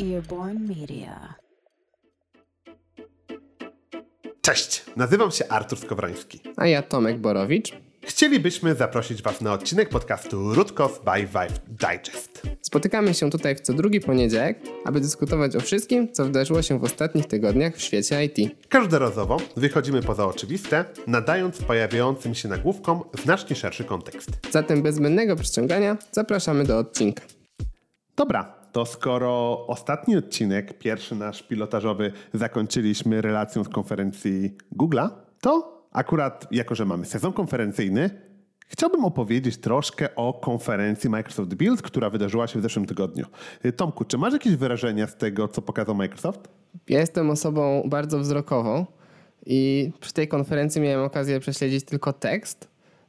Earborn Media. Cześć, nazywam się Artur Skowroński. A ja Tomek Borowicz. Chcielibyśmy zaprosić Was na odcinek podcastu Rutkos by Vive Digest. Spotykamy się tutaj w co drugi poniedziałek, aby dyskutować o wszystkim, co wydarzyło się w ostatnich tygodniach w świecie IT. Każdorazowo wychodzimy poza oczywiste, nadając pojawiającym się nagłówkom znacznie szerszy kontekst. Zatem bez zbędnego przyciągania zapraszamy do odcinka. Dobra, to skoro ostatni odcinek, pierwszy nasz pilotażowy, zakończyliśmy relacją z konferencji Google'a, to akurat jako, że mamy sezon konferencyjny, chciałbym opowiedzieć troszkę o konferencji Microsoft Build, która wydarzyła się w zeszłym tygodniu. Tomku, czy masz jakieś wyrażenia z tego, co pokazał Microsoft? Ja jestem osobą bardzo wzrokową i przy tej konferencji miałem okazję prześledzić tylko tekst,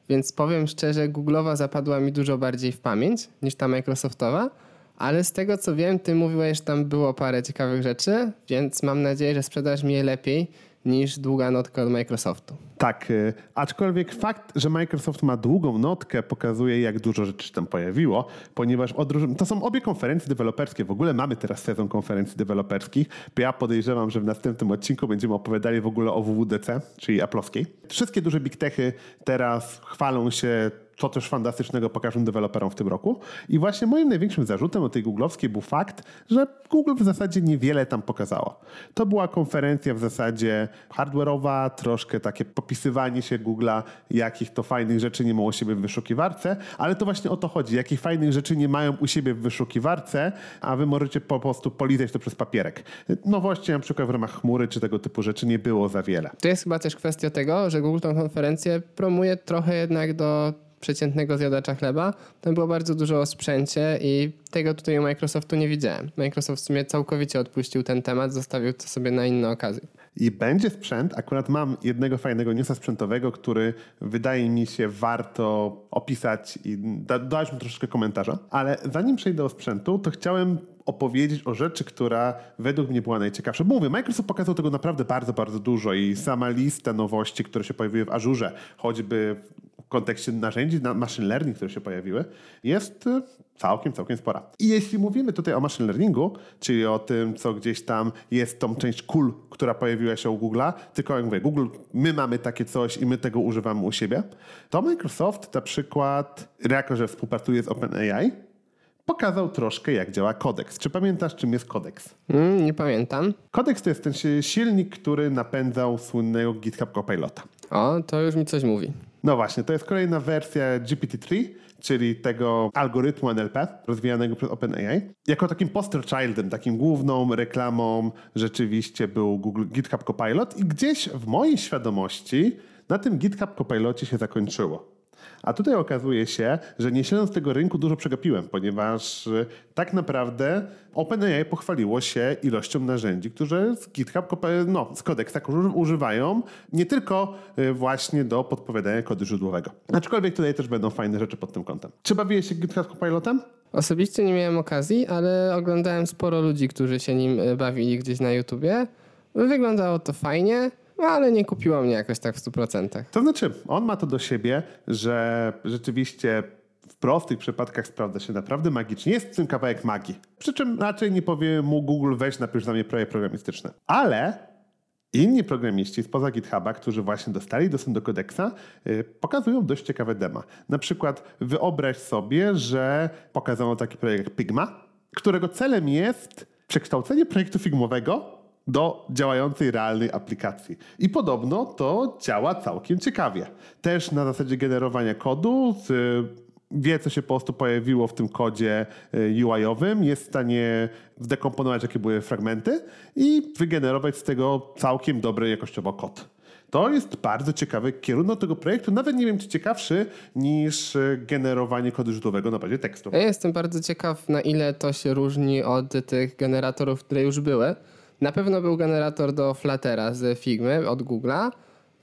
więc powiem szczerze, Google'owa zapadła mi dużo bardziej w pamięć niż ta Microsoftowa. Ale z tego co wiem, ty mówiłeś, że tam było parę ciekawych rzeczy, więc mam nadzieję, że sprzedasz mi je lepiej niż długa notka od Microsoftu. Tak, y, aczkolwiek fakt, że Microsoft ma długą notkę pokazuje, jak dużo rzeczy tam pojawiło, ponieważ odróż... to są obie konferencje deweloperskie. W ogóle mamy teraz sezon konferencji deweloperskich. Ja podejrzewam, że w następnym odcinku będziemy opowiadali w ogóle o WWDC, czyli Apple'owskiej. Wszystkie duże big techy teraz chwalą się co też fantastycznego pokażą deweloperom w tym roku. I właśnie moim największym zarzutem o tej googlowskiej był fakt, że Google w zasadzie niewiele tam pokazało. To była konferencja w zasadzie hardware'owa, troszkę takie popisywanie się Google'a, jakich to fajnych rzeczy nie ma u siebie w wyszukiwarce, ale to właśnie o to chodzi, jakich fajnych rzeczy nie mają u siebie w wyszukiwarce, a wy możecie po prostu polizać to przez papierek. Nowości na przykład w ramach chmury czy tego typu rzeczy nie było za wiele. To jest chyba też kwestia tego, że Google tą konferencję promuje trochę jednak do przeciętnego zjadacza chleba. Tam było bardzo dużo o sprzęcie i tego tutaj u Microsoftu nie widziałem. Microsoft w sumie całkowicie odpuścił ten temat, zostawił to sobie na inne okazje. I będzie sprzęt. Akurat mam jednego fajnego newsa sprzętowego, który wydaje mi się warto opisać i da, mu troszeczkę komentarza. Ale zanim przejdę do sprzętu, to chciałem opowiedzieć o rzeczy, która według mnie była najciekawsza. Bo mówię, Microsoft pokazał tego naprawdę bardzo, bardzo dużo i sama lista nowości, które się pojawiły w Azure, choćby w kontekście narzędzi na machine learning, które się pojawiły, jest y, całkiem, całkiem spora. I jeśli mówimy tutaj o machine learningu, czyli o tym, co gdzieś tam jest tą część cool, która pojawiła się u Google'a, tylko jak mówię, Google, my mamy takie coś i my tego używamy u siebie, to Microsoft na przykład, jako że współpracuje z OpenAI, pokazał troszkę, jak działa kodeks. Czy pamiętasz, czym jest kodeks? Mm, nie pamiętam. Kodeks to jest ten silnik, który napędzał słynnego GitHub Copilota. O, to już mi coś mówi. No właśnie, to jest kolejna wersja GPT-3, czyli tego algorytmu NLP rozwijanego przez OpenAI. Jako takim poster childem, takim główną reklamą rzeczywiście był Google GitHub Copilot i gdzieś w mojej świadomości na tym GitHub Copilocie się zakończyło. A tutaj okazuje się, że nie śledząc tego rynku dużo przegapiłem, ponieważ y, tak naprawdę OpenAI pochwaliło się ilością narzędzi, które z GitHub, no, z Codexa używają nie tylko y, właśnie do podpowiadania kodu źródłowego. Aczkolwiek tutaj też będą fajne rzeczy pod tym kątem. Czy bawiłeś się GitHub Copilotem? Osobiście nie miałem okazji, ale oglądałem sporo ludzi, którzy się nim y, bawili gdzieś na YouTubie. Wyglądało to fajnie. No, ale nie kupiło mnie jakoś tak w 100%. To znaczy, on ma to do siebie, że rzeczywiście w prostych przypadkach sprawdza się naprawdę magicznie. Jest w tym kawałek magii. Przy czym raczej nie powie mu Google weź napisz za mnie projekt programistyczny. Ale inni programiści spoza GitHuba, którzy właśnie dostali dostęp do kodeksa, yy, pokazują dość ciekawe dema. Na przykład wyobraź sobie, że pokazano taki projekt jak Pigma, którego celem jest przekształcenie projektu figmowego do działającej realnej aplikacji. I podobno to działa całkiem ciekawie. Też na zasadzie generowania kodu, wie co się po prostu pojawiło w tym kodzie y, UI-owym, jest w stanie zdekomponować jakie były fragmenty i wygenerować z tego całkiem dobry jakościowo kod. To jest bardzo ciekawy kierunek tego projektu, nawet nie wiem czy ciekawszy niż y, generowanie kodu źródłowego na bazie tekstu. Ja jestem bardzo ciekaw na ile to się różni od tych generatorów, które już były. Na pewno był generator do Fluttera z Figmy od Google'a.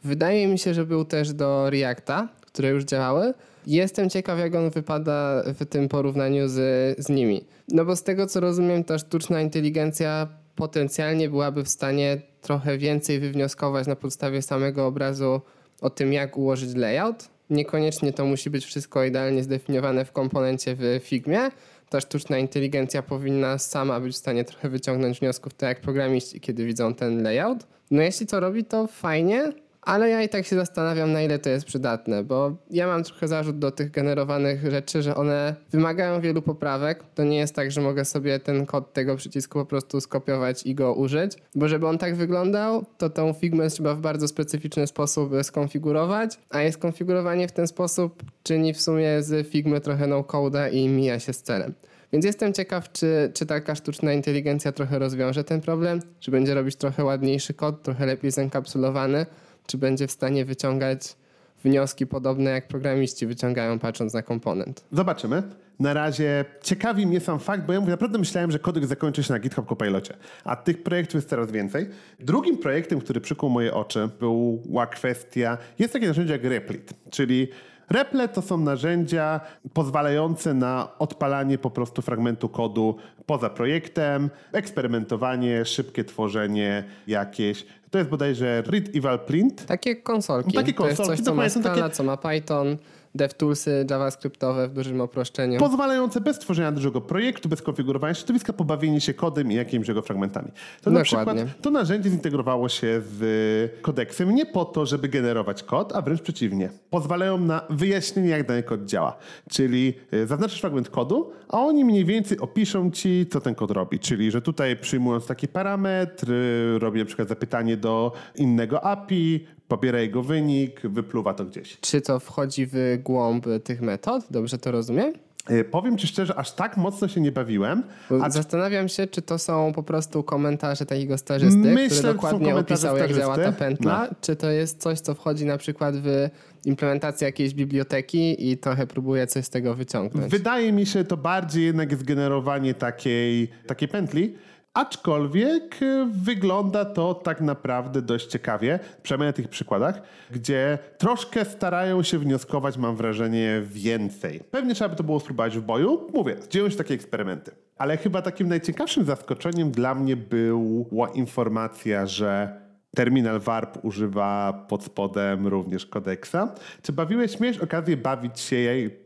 Wydaje mi się, że był też do Reacta, które już działały. Jestem ciekaw, jak on wypada w tym porównaniu z, z nimi. No bo z tego, co rozumiem, ta sztuczna inteligencja potencjalnie byłaby w stanie trochę więcej wywnioskować na podstawie samego obrazu o tym, jak ułożyć layout. Niekoniecznie to musi być wszystko idealnie zdefiniowane w komponencie w Figmie, ta sztuczna inteligencja powinna sama być w stanie trochę wyciągnąć wniosków, tak jak programiści, kiedy widzą ten layout. No jeśli to robi, to fajnie, ale ja i tak się zastanawiam, na ile to jest przydatne, bo ja mam trochę zarzut do tych generowanych rzeczy, że one wymagają wielu poprawek. To nie jest tak, że mogę sobie ten kod tego przycisku po prostu skopiować i go użyć, bo żeby on tak wyglądał, to tą Figmę trzeba w bardzo specyficzny sposób skonfigurować, a jej skonfigurowanie w ten sposób czyni w sumie z Figmy trochę no-code'a i mija się z celem. Więc jestem ciekaw, czy, czy taka sztuczna inteligencja trochę rozwiąże ten problem, czy będzie robić trochę ładniejszy kod, trochę lepiej zenkapsulowany, czy będzie w stanie wyciągać wnioski podobne jak programiści wyciągają patrząc na komponent. Zobaczymy. Na razie ciekawi mnie sam fakt, bo ja mówię, naprawdę myślałem, że kodek zakończy się na GitHub Copilocie, a tych projektów jest coraz więcej. Drugim projektem, który przykuł moje oczy, była kwestia, jest takie narzędzie jak Replit, czyli Reple to są narzędzia pozwalające na odpalanie po prostu fragmentu kodu poza projektem, eksperymentowanie, szybkie tworzenie jakieś. To jest bodajże read eval print. Takie konsolki. Takie To jest konsolki, coś, co ma Scala, takie- co ma Python, DevToolsy javascriptowe w dużym uproszczeniu. Pozwalające bez tworzenia dużego projektu, bez konfigurowania środowiska, pobawienie się kodem i jakimiś jego fragmentami. To na Dokładnie. przykład to narzędzie zintegrowało się z kodeksem nie po to, żeby generować kod, a wręcz przeciwnie. Pozwalają na wyjaśnienie, jak dany kod działa. Czyli y, zaznaczysz fragment kodu, a oni mniej więcej opiszą ci, co ten kod robi. Czyli, że tutaj przyjmując taki parametr, y, robi na przykład zapytanie do innego API, pobiera jego wynik, wypluwa to gdzieś. Czy to wchodzi w głąb tych metod? Dobrze to rozumiem? Y, Powiem ci szczerze, aż tak mocno się nie bawiłem. A Zastanawiam się, czy to są po prostu komentarze takiego stażysty, Myślę, który dokładnie opisał, jak działa ta pętla, No. czy to jest coś, co wchodzi na przykład w implementację jakiejś biblioteki i trochę próbuje coś z tego wyciągnąć. Wydaje mi się to bardziej jednak jest generowanie takiej, takiej pętli. Aczkolwiek y, wygląda to tak naprawdę dość ciekawie, przynajmniej na tych przykładach, gdzie troszkę starają się wnioskować, mam wrażenie, więcej. Pewnie trzeba by to było spróbować w boju. Mówię, dzieją się takie eksperymenty. Ale chyba takim najciekawszym zaskoczeniem dla mnie była informacja, że terminal warp używa pod spodem również kodeksa. Czy bawiłeś, miałeś okazję bawić się jej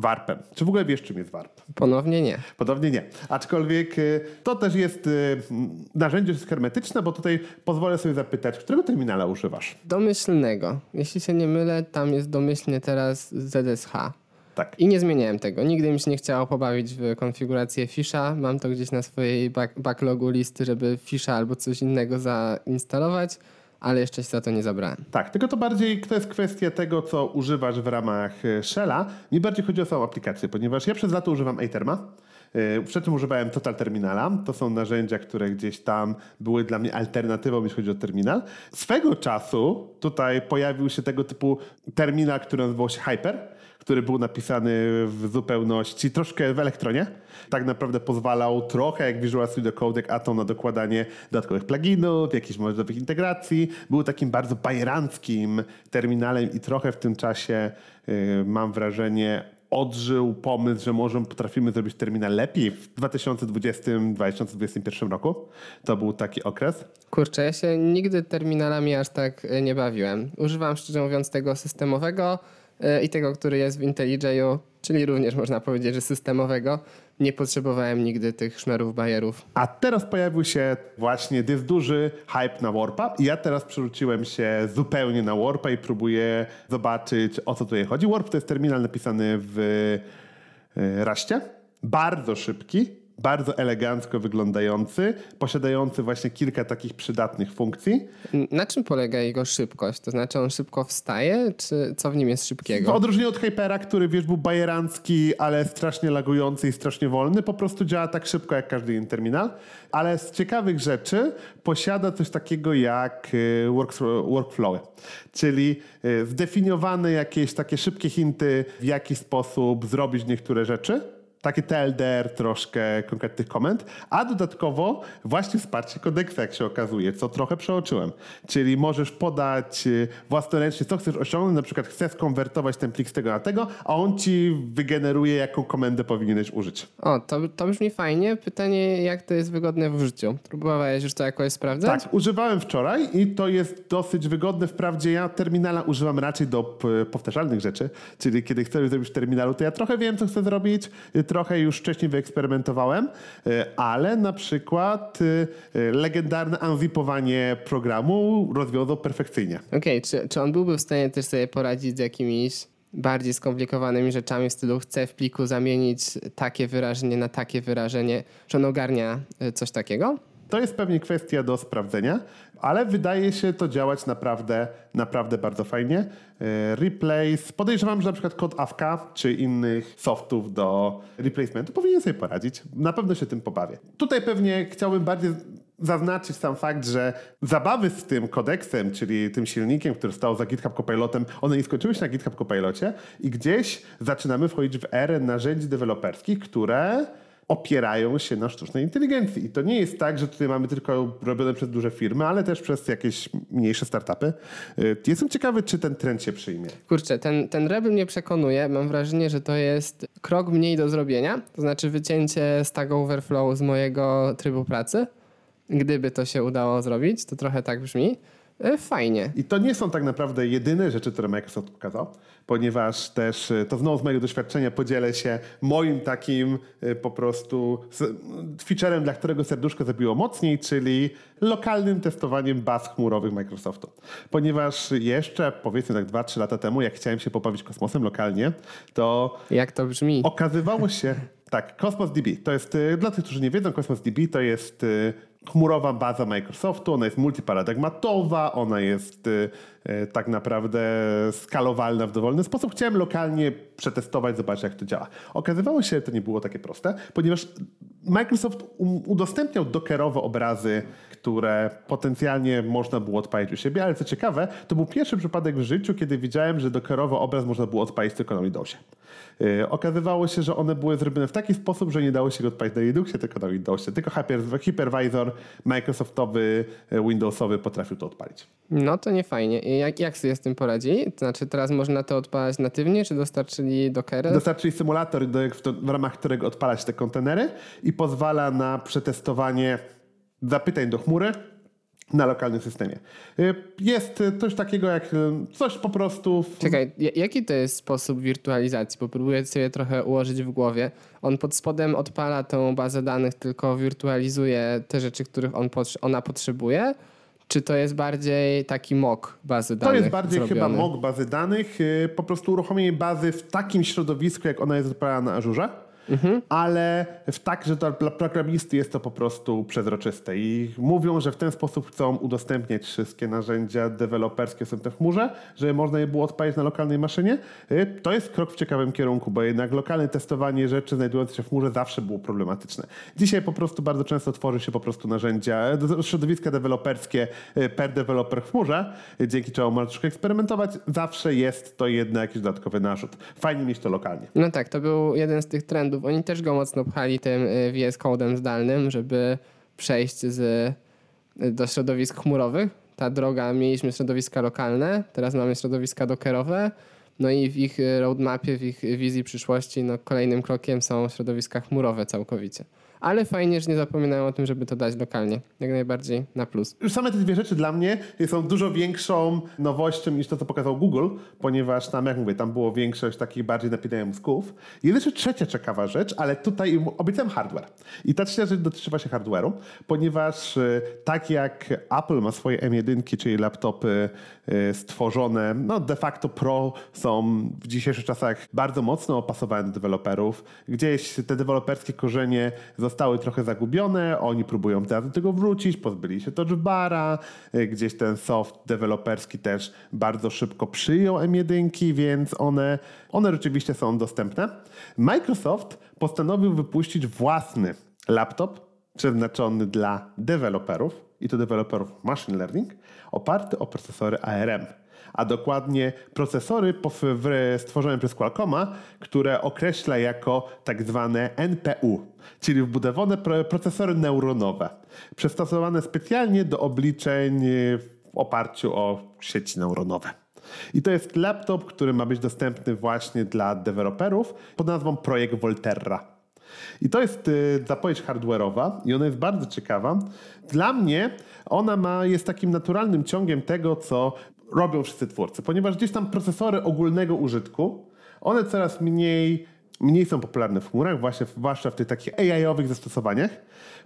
warpem? Czy w ogóle wiesz, czym jest warp? Ponownie nie. Podobnie nie. Aczkolwiek y, to też jest y, narzędzie hermetyczne, bo tutaj pozwolę sobie zapytać, którego terminala używasz? Domyślnego. Jeśli się nie mylę, tam jest domyślnie teraz ZSH. Tak. I nie zmieniałem tego. Nigdy mi się nie chciało pobawić w konfigurację Fisha. Mam to gdzieś na swojej back backlogu listy, żeby Fisha albo coś innego zainstalować, ale jeszcze się za to nie zabrałem. Tak, tylko to bardziej to jest kwestia tego, co używasz w ramach y, Shella. Mi bardziej chodzi o samą aplikację, ponieważ ja przez lata używam Aterma. Y, Przed tym używałem Total Terminala. To są narzędzia, które gdzieś tam były dla mnie alternatywą, jeśli chodzi o terminal. Swego czasu tutaj pojawił się tego typu terminal, który nazywał się Hyper, który był napisany w zupełności troszkę w elektronie. Tak naprawdę pozwalał trochę jak Visual Studio Code, jak Atom na dokładanie dodatkowych pluginów, jakichś możliwych integracji. Był takim bardzo bajeranckim terminalem i trochę w tym czasie yy, mam wrażenie odżył pomysł, że może potrafimy zrobić terminal lepiej w 2020-2021 roku. To był taki okres. Kurczę, ja się nigdy terminalami aż tak e, nie bawiłem. Używam szczerze mówiąc tego systemowego e, i tego, który jest w IntelliJ'u, czyli również można powiedzieć, że systemowego. Nie potrzebowałem nigdy tych szmerów bajerów. A teraz pojawił się właśnie jest duży hype na Warpa i ja teraz przerzuciłem się zupełnie na Warpa i próbuję zobaczyć o co tutaj chodzi. Warp to jest terminal napisany w e, Raście. Bardzo szybki, bardzo elegancko wyglądający, posiadający właśnie kilka takich przydatnych funkcji. Na czym polega jego szybkość? To znaczy on szybko wstaje, czy co w nim jest W szybkiego? odróżnieniu od Hypera, który wiesz był bajerancki, ale strasznie lagujący i strasznie wolny, po prostu działa tak szybko jak każdy inny terminal. Ale z ciekawych rzeczy posiada coś takiego jak y, workflowy, czyli y, zdefiniowane jakieś takie szybkie hinty, w jaki sposób zrobić niektóre rzeczy. Takie TLDR, troszkę konkretnych komend, a dodatkowo właśnie wsparcie kodeksa, jak się okazuje, co trochę przeoczyłem. Czyli możesz podać y, własnoręcznie, co chcesz osiągnąć, na przykład chcesz konwertować ten plik z tego na tego, a on ci wygeneruje, jaką komendę powinieneś użyć. O, to, to brzmi fajnie. Pytanie, jak to jest wygodne w użyciu? Próbowałeś już to jakoś sprawdzać? Tak, używałem wczoraj i to jest dosyć wygodne. Wprawdzie ja terminala używam raczej do powtarzalnych rzeczy, czyli kiedy chcę zrobić w terminalu, to ja trochę wiem, co chcę zrobić, trochę już wcześniej wyeksperymentowałem, ale na przykład legendarne unzipowanie programu rozwiązał perfekcyjnie. Okej, okay, czy, czy on byłby w stanie też sobie poradzić z jakimiś bardziej skomplikowanymi rzeczami w stylu chcę w pliku zamienić takie wyrażenie na takie wyrażenie. Czy on ogarnia coś takiego? To jest pewnie kwestia do sprawdzenia, ale wydaje się to działać naprawdę, naprawdę bardzo fajnie. E, replace, podejrzewam, że na przykład kod AFK czy innych softów do replacementu powinien sobie poradzić. Na pewno się tym pobawię. Tutaj pewnie chciałbym bardziej zaznaczyć sam fakt, że zabawy z tym kodeksem, czyli tym silnikiem, który stał za GitHub Copilotem, one nie skończyły się na GitHub Copilocie i gdzieś zaczynamy wchodzić w erę narzędzi deweloperskich, które opierają się na sztucznej inteligencji. I to nie jest tak, że tutaj mamy tylko robione przez duże firmy, ale też przez jakieś mniejsze startupy. Y, jestem ciekawy, czy ten trend się przyjmie. Kurczę, ten, ten rebel mnie przekonuje. Mam wrażenie, że to jest krok mniej do zrobienia, to znaczy wycięcie Stack Overflow z mojego trybu pracy. Gdyby to się udało zrobić, to trochę tak brzmi. E, fajnie. I to nie są tak naprawdę jedyne rzeczy, które Microsoft pokazał, ponieważ też e, to znowu z mojego doświadczenia podzielę się moim takim e, po prostu featurem, dla którego serduszko zabiło mocniej, czyli lokalnym testowaniem baz chmurowych Microsoftu. Ponieważ jeszcze powiedzmy tak 2-3 lata temu, jak chciałem się pobawić kosmosem lokalnie, to... Jak to brzmi? Okazywało się... Tak, Cosmos DB. To jest, dla tych, którzy nie wiedzą, Cosmos DB to jest chmurowa baza Microsoftu, ona jest multiparadygmatowa, ona jest y, y, tak naprawdę skalowalna w dowolny sposób. Chciałem lokalnie przetestować, zobaczyć jak to działa. Okazywało się, że to nie było takie proste, ponieważ Microsoft udostępniał dockerowe obrazy, które potencjalnie można było odpalić u siebie, ale co ciekawe, to był pierwszy przypadek w życiu, kiedy widziałem, że dockerowy obraz można było odpalić tylko na Windowsie. Yy, okazywało się, że one były zrobione w taki sposób, że nie dało się go odpalić na Linuxie, tylko na Windowsie. Tylko hypervisor Microsoftowy, yy, Windowsowy potrafił to odpalić. No to nie fajnie. Jak, jak sobie z tym poradzi? To znaczy teraz można to odpalać natywnie, czy dostarczyli Dockery? Dostarczyli symulator, w ramach którego odpalać te kontenery i pozwala na przetestowanie zapytań do chmury na lokalnym systemie. Y, jest coś takiego jak y, coś po prostu. W... Czekaj, jaki to jest sposób wirtualizacji? Bo próbuję sobie trochę ułożyć w głowie. On pod spodem odpala tą bazę danych, tylko wirtualizuje te rzeczy, których on ona potrzebuje. Czy to jest bardziej taki mock bazy danych? To jest bardziej zrobiony? chyba mock bazy danych. Y, po prostu uruchomienie bazy w takim środowisku, jak ona jest odpalana na Azure mhm. ale w tak, że dla programisty jest to po prostu przezroczyste i mówią, że w ten sposób chcą udostępniać wszystkie narzędzia deweloperskie są w chmurze, żeby można je było odpalić na lokalnej maszynie. Y, to jest krok w ciekawym kierunku, bo jednak lokalne testowanie rzeczy znajdujących się w chmurze zawsze było problematyczne. Dzisiaj po prostu bardzo często tworzy się po prostu narzędzia, środowiska deweloperskie y, per deweloper w chmurze, y, dzięki czemu można troszkę eksperymentować. Zawsze jest to jednak jakiś dodatkowy narzut. Fajnie mieć to lokalnie. No tak, to był jeden z tych trendów oni też go mocno pchali tym y, VS Code'em zdalnym, żeby przejść z, y, do środowisk chmurowych. Ta droga, mieliśmy środowiska lokalne, teraz mamy środowiska dockerowe. No i w ich y, roadmapie, w ich wizji przyszłości, no kolejnym krokiem są środowiska chmurowe całkowicie ale fajnie, że nie zapominają o tym, żeby to dać lokalnie. Jak najbardziej na plus. Już same te dwie rzeczy dla mnie są dużo większą nowością niż to, co pokazał Google, ponieważ tam, jak mówię, tam było większość takich bardziej napinają mózgów. I jeszcze trzecia ciekawa rzecz, ale tutaj obiecałem hardware. I ta trzecia rzecz dotyczy właśnie hardware'u, ponieważ e, tak jak Apple ma swoje M1, czyli laptopy e, stworzone, no de facto pro są w dzisiejszych czasach bardzo mocno opasowane do deweloperów. Gdzieś te deweloperskie korzenie zostały trochę zagubione, oni próbują teraz do tego wrócić, pozbyli się touchbara, y, gdzieś ten soft deweloperski też bardzo szybko przyjął M1, więc one, one rzeczywiście są dostępne. Microsoft postanowił wypuścić własny laptop przeznaczony dla deweloperów, i to deweloperów machine learning, oparty o procesory ARM a dokładnie procesory stworzone przez Qualcomma, które określa jako tak zwane NPU, czyli wbudowane procesory neuronowe, przystosowane specjalnie do obliczeń w oparciu o sieci neuronowe. I to jest laptop, który ma być dostępny właśnie dla deweloperów pod nazwą Projekt Volterra. I to jest y, zapowiedź hardware'owa i ona jest bardzo ciekawa. Dla mnie ona ma, jest takim naturalnym ciągiem tego, co robią wszyscy twórcy, ponieważ gdzieś tam procesory ogólnego użytku, one coraz mniej mniej są popularne w chmurach, właśnie, zwłaszcza w tych takich AI-owych zastosowaniach,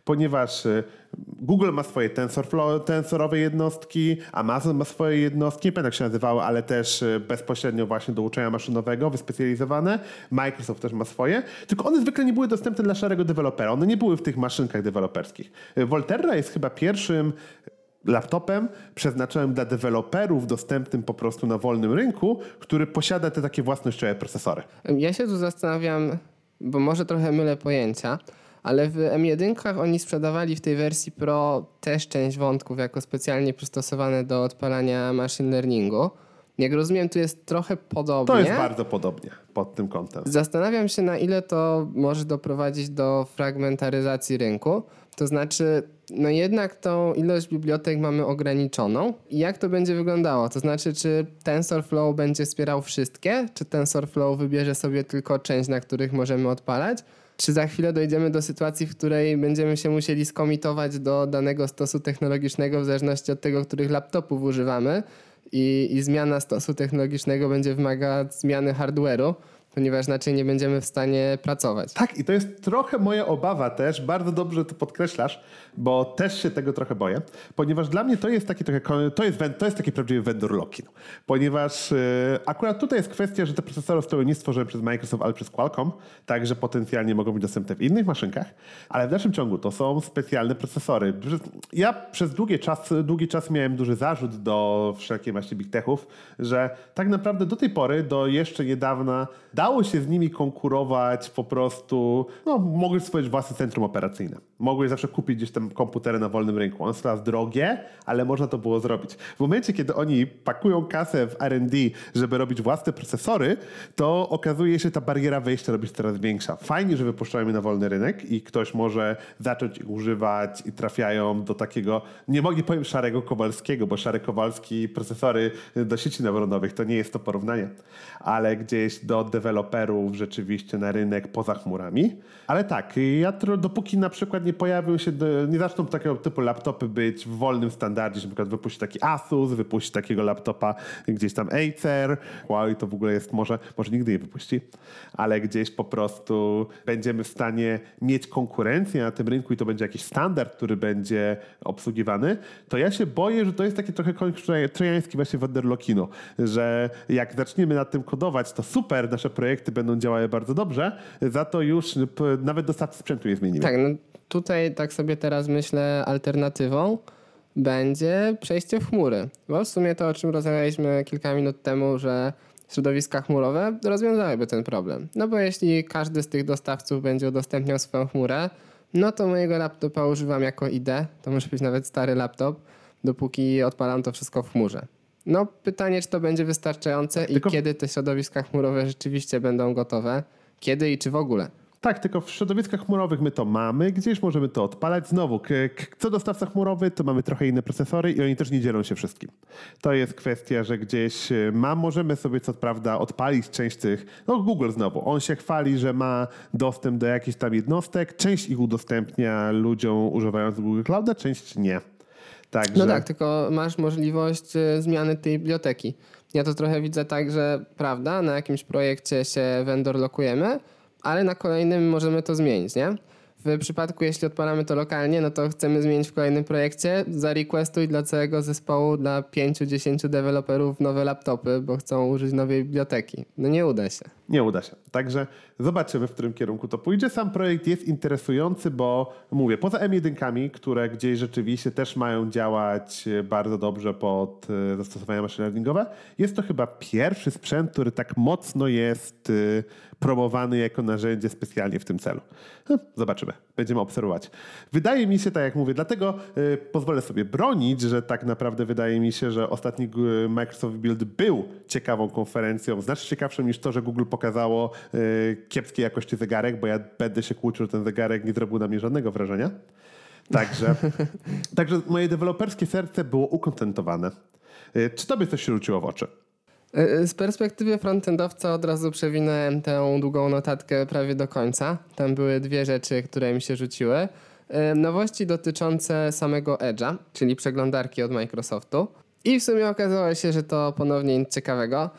ponieważ y, Google ma swoje TensorFlow, tensorowe jednostki, Amazon ma swoje jednostki, nie pamiętam jak się nazywały, ale też y, bezpośrednio właśnie do uczenia maszynowego, wyspecjalizowane. Microsoft też ma swoje, tylko one zwykle nie były dostępne dla szarego dewelopera. One nie były w tych maszynkach deweloperskich. Y, Volterra jest chyba pierwszym laptopem przeznaczonym dla deweloperów, dostępnym po prostu na wolnym rynku, który posiada te takie własnościowe procesory. Ja się tu zastanawiam, bo może trochę mylę pojęcia, ale w M1 oni sprzedawali w tej wersji Pro też część wątków jako specjalnie przystosowane do odpalania machine learningu. Jak rozumiem, tu jest trochę podobnie. To jest bardzo podobnie pod tym kątem. Zastanawiam się, na ile to może doprowadzić do fragmentaryzacji rynku. To znaczy, no jednak tą ilość bibliotek mamy ograniczoną. I jak to będzie wyglądało? To znaczy, czy TensorFlow będzie wspierał wszystkie? Czy TensorFlow wybierze sobie tylko część, na których możemy odpalać? Czy za chwilę dojdziemy do sytuacji, w której będziemy się musieli skomitować do danego stosu technologicznego w zależności od tego, których laptopów używamy i, i zmiana stosu technologicznego będzie wymagała zmiany hardware'u, ponieważ inaczej nie będziemy w stanie pracować. Tak, i to jest trochę moja obawa też. Bardzo dobrze to podkreślasz, bo też się tego trochę boję, ponieważ dla mnie to jest taki trochę, to jest, to jest taki prawdziwy vendor lock-in, ponieważ yy, akurat tutaj jest kwestia, że te procesory zostały nie stworzone przez Microsoft, ale przez Qualcomm, także potencjalnie mogą być dostępne w innych maszynkach, ale w dalszym ciągu to są specjalne procesory. Ja przez długi czas, długi czas miałem duży zarzut do wszelkiej właśnie big techów, że tak naprawdę do tej pory, do jeszcze niedawna dało się z nimi konkurować po prostu, no mogłeś stworzyć własne centrum operacyjne. Mogłeś zawsze kupić gdzieś tam komputery na wolnym rynku. One są teraz drogie, ale można to było zrobić. W momencie, kiedy oni pakują kasę w R&D, żeby robić własne procesory, to okazuje się, że ta bariera wejścia robi się coraz większa. Fajnie, że wypuszczają je na wolny rynek i ktoś może zacząć ich używać i trafiają do takiego, nie mogę powiem szarego Kowalskiego, bo szary Kowalski procesory do sieci neuronowych, to nie jest to porównanie, ale gdzieś do deweloperów rzeczywiście na rynek poza chmurami. Ale tak, ja dopóki na przykład nie pojawią się, nie zaczną takiego typu laptopy być w wolnym standardzie, że na przykład wypuści taki Asus, wypuści takiego laptopa gdzieś tam Acer, Huawei to w ogóle jest, może, może nigdy nie wypuści, ale gdzieś po prostu będziemy w stanie mieć konkurencję na tym rynku i to będzie jakiś standard, który będzie obsługiwany, to ja się boję, że to jest taki trochę koń trojański właśnie Wanderlokino, że jak zaczniemy nad tym kodować, to super, nasze projekty będą działały bardzo dobrze, za to już nawet dostawcy sprzętu nie zmienimy. Tak, no tutaj tak sobie teraz myślę alternatywą będzie przejście w chmury. Bo w sumie to, o czym rozmawialiśmy kilka minut temu, że środowiska chmurowe rozwiązałyby ten problem. No bo jeśli każdy z tych dostawców będzie udostępniał swoją chmurę, no to mojego laptopa używam jako IDE, to może być nawet stary laptop, dopóki odpalam to wszystko w chmurze. No pytanie, czy to będzie wystarczające Tylko... i kiedy te środowiska chmurowe rzeczywiście będą gotowe, kiedy i czy w ogóle. Tak, tylko w środowiskach chmurowych my to mamy, gdzieś możemy to odpalać. Znowu, co dostawca chmurowy, to mamy trochę inne procesory i oni też nie dzielą się wszystkim. To jest kwestia, że gdzieś e, ma, możemy sobie co prawda odpalić część tych, no Google znowu, on się chwali, że ma dostęp do jakichś tam jednostek, część ich udostępnia ludziom używając Google Clouda, część nie. Także... No tak, tylko masz możliwość e, zmiany tej biblioteki. Ja to trochę widzę tak, że prawda, na jakimś projekcie się vendor lokujemy, ale na kolejnym możemy to zmienić, nie? W przypadku, jeśli odpalamy to lokalnie, no to chcemy zmienić w kolejnym projekcie, zarequestuj dla całego zespołu, dla 5-10 deweloperów nowe laptopy, bo chcą użyć nowej biblioteki. No nie uda się. Nie uda się. Także zobaczymy, w którym kierunku to pójdzie. Sam projekt jest interesujący, bo mówię, poza M1, które gdzieś rzeczywiście też mają działać bardzo dobrze pod e, zastosowania machine learningowe, jest to chyba pierwszy sprzęt, który tak mocno jest e, promowany jako narzędzie specjalnie w tym celu. No, zobaczymy, będziemy obserwować. Wydaje mi się, tak jak mówię, dlatego y, pozwolę sobie bronić, że tak naprawdę wydaje mi się, że ostatni Microsoft Build był ciekawą konferencją, znacznie ciekawszą niż to, że Google pokazało y, kiepskiej jakości zegarek, bo ja będę się kłócił, że ten zegarek nie zrobił na mnie żadnego wrażenia. Także, także moje deweloperskie serce było ukontentowane. Y, czy tobie coś się rzuciło w oczy? E, z perspektywy frontendowca od razu przewinąłem tę długą notatkę prawie do końca. Tam były dwie rzeczy, które mi się rzuciły. E, nowości dotyczące samego Edge'a, czyli przeglądarki od Microsoftu. I w sumie okazało się, że to ponownie nic ciekawego.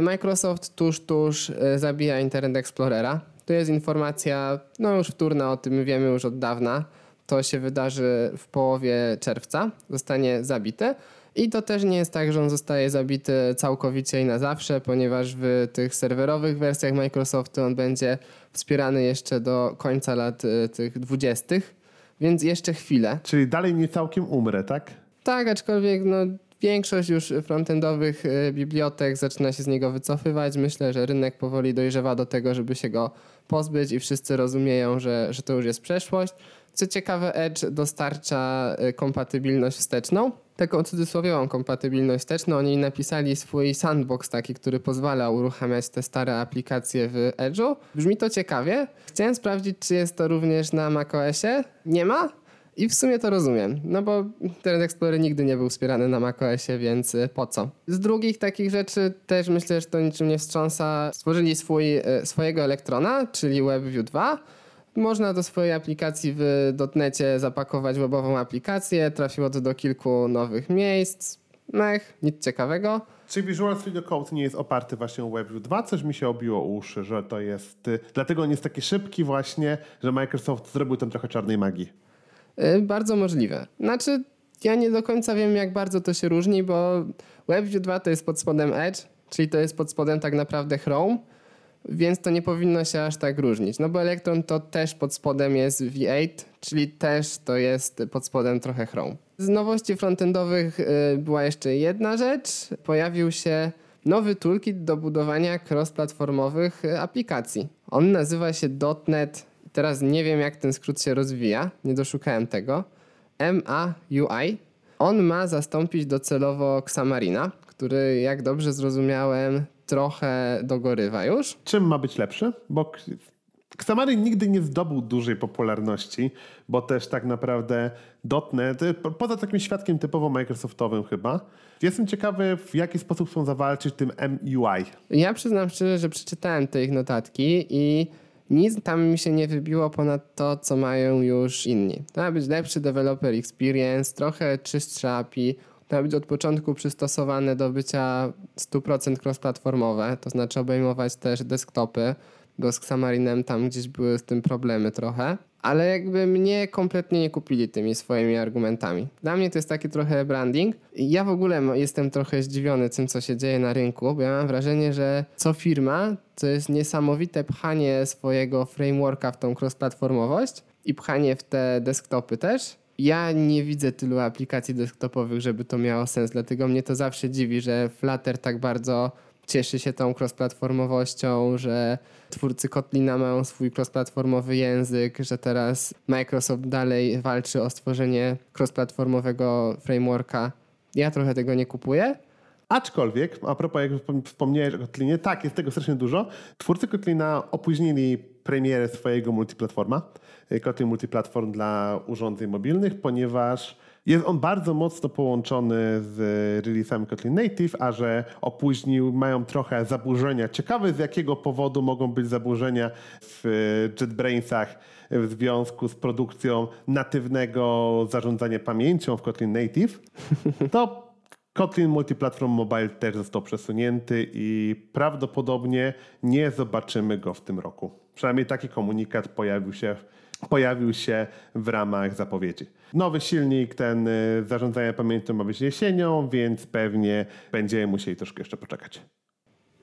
Microsoft tuż, tuż zabija Internet Explorera. To jest informacja, no już wtórna, o tym wiemy już od dawna. To się wydarzy w połowie czerwca, zostanie zabite. I to też nie jest tak, że on zostaje zabity całkowicie i na zawsze, ponieważ w tych serwerowych wersjach Microsoftu on będzie wspierany jeszcze do końca lat y, tych dwudziestych, więc jeszcze chwilę. Czyli dalej nie całkiem umrę, tak? Tak, aczkolwiek no, większość już frontendowych y, bibliotek zaczyna się z niego wycofywać. Myślę, że rynek powoli dojrzewa do tego, żeby się go pozbyć i wszyscy rozumieją, że, że to już jest przeszłość. Co ciekawe, Edge dostarcza y, kompatybilność wsteczną. Taką cudzysłowiową kompatybilność wsteczną. Oni napisali swój sandbox taki, który pozwala uruchamiać te stare aplikacje w Edge'u. Brzmi to ciekawie. Chciałem sprawdzić, czy jest to również na macOSie. Nie ma? I w sumie to rozumiem, no bo Internet Explorer nigdy nie był wspierany na macOSie, więc y, po co? Z drugich takich rzeczy też myślę, że to niczym nie wstrząsa. Stworzyli swój, y, swojego elektrona, czyli WebView 2 można do swojej aplikacji w dotnecie zapakować webową aplikację. Trafiło to do kilku nowych miejsc. Mech, nic ciekawego. Czy Visual Studio Code nie jest oparty właśnie o WebView 2? Coś mi się obiło uszy, że to jest... Y, dlatego on jest taki szybki właśnie, że Microsoft zrobił tam trochę czarnej magii. Yy, bardzo możliwe. Znaczy, ja nie do końca wiem, jak bardzo to się różni, bo WebView 2 to jest pod spodem Edge, czyli to jest pod spodem tak naprawdę Chrome więc to nie powinno się aż tak różnić. No bo Electron to też pod spodem jest V8, czyli też to jest pod spodem trochę Chrome. Z nowości frontendowych y, była jeszcze jedna rzecz. Pojawił się nowy toolkit do budowania cross-platformowych y, aplikacji. On nazywa się .NET. Teraz nie wiem, jak ten skrót się rozwija, nie doszukałem tego. MAUI. On ma zastąpić docelowo Xamarina, który, jak dobrze zrozumiałem, trochę dogorywa już. Czym ma być lepszy? Bo Xamarin nigdy nie zdobył dużej popularności, bo też tak naprawdę .NET, poza takim świadkiem typowo Microsoftowym chyba, jestem ciekawy w jaki sposób chcą zawalczyć tym MUI. Ja przyznam szczerze, że przeczytałem te ich notatki i nic tam mi się nie wybiło ponad to, co mają już inni. To ma być lepszy developer experience, trochę czystsze API, ma być od początku przystosowane do bycia 100% cross-platformowe, to znaczy obejmować też desktopy, bo z Xamarinem tam gdzieś były z tym problemy trochę. Ale jakby mnie kompletnie nie kupili tymi swoimi argumentami. Dla mnie to jest taki trochę branding. Ja w ogóle jestem trochę zdziwiony tym, co się dzieje na rynku, bo ja mam wrażenie, że co firma to jest niesamowite pchanie swojego frameworka w tą cross-platformowość i pchanie w te desktopy też ja nie widzę tylu aplikacji desktopowych, żeby to miało sens, dlatego mnie to zawsze dziwi, że Flutter tak bardzo cieszy się tą cross-platformowością, że twórcy Kotlina mają swój cross-platformowy język, że teraz Microsoft dalej walczy o stworzenie cross-platformowego frameworka. Ja trochę tego nie kupuję. Aczkolwiek, a propos, jak wspomniałeś o Kotlinie, tak, jest tego strasznie dużo. Twórcy Kotlina opóźnili premierę swojego multiplatforma, y, Kotlin Multiplatform dla urządzeń mobilnych, ponieważ jest on bardzo mocno połączony z release'ami Kotlin Native, a że opóźnił, mają trochę zaburzenia. Ciekawe z jakiego powodu mogą być zaburzenia w JetBrainsach w związku z produkcją natywnego zarządzania pamięcią w Kotlin Native. To Kotlin Multiplatform Mobile też został przesunięty i prawdopodobnie nie zobaczymy go w tym roku. Przynajmniej taki komunikat pojawił się, pojawił się w ramach zapowiedzi. Nowy silnik, ten y, zarządzania pamięcią ma być jesienią, więc pewnie będziemy musieli troszkę jeszcze poczekać.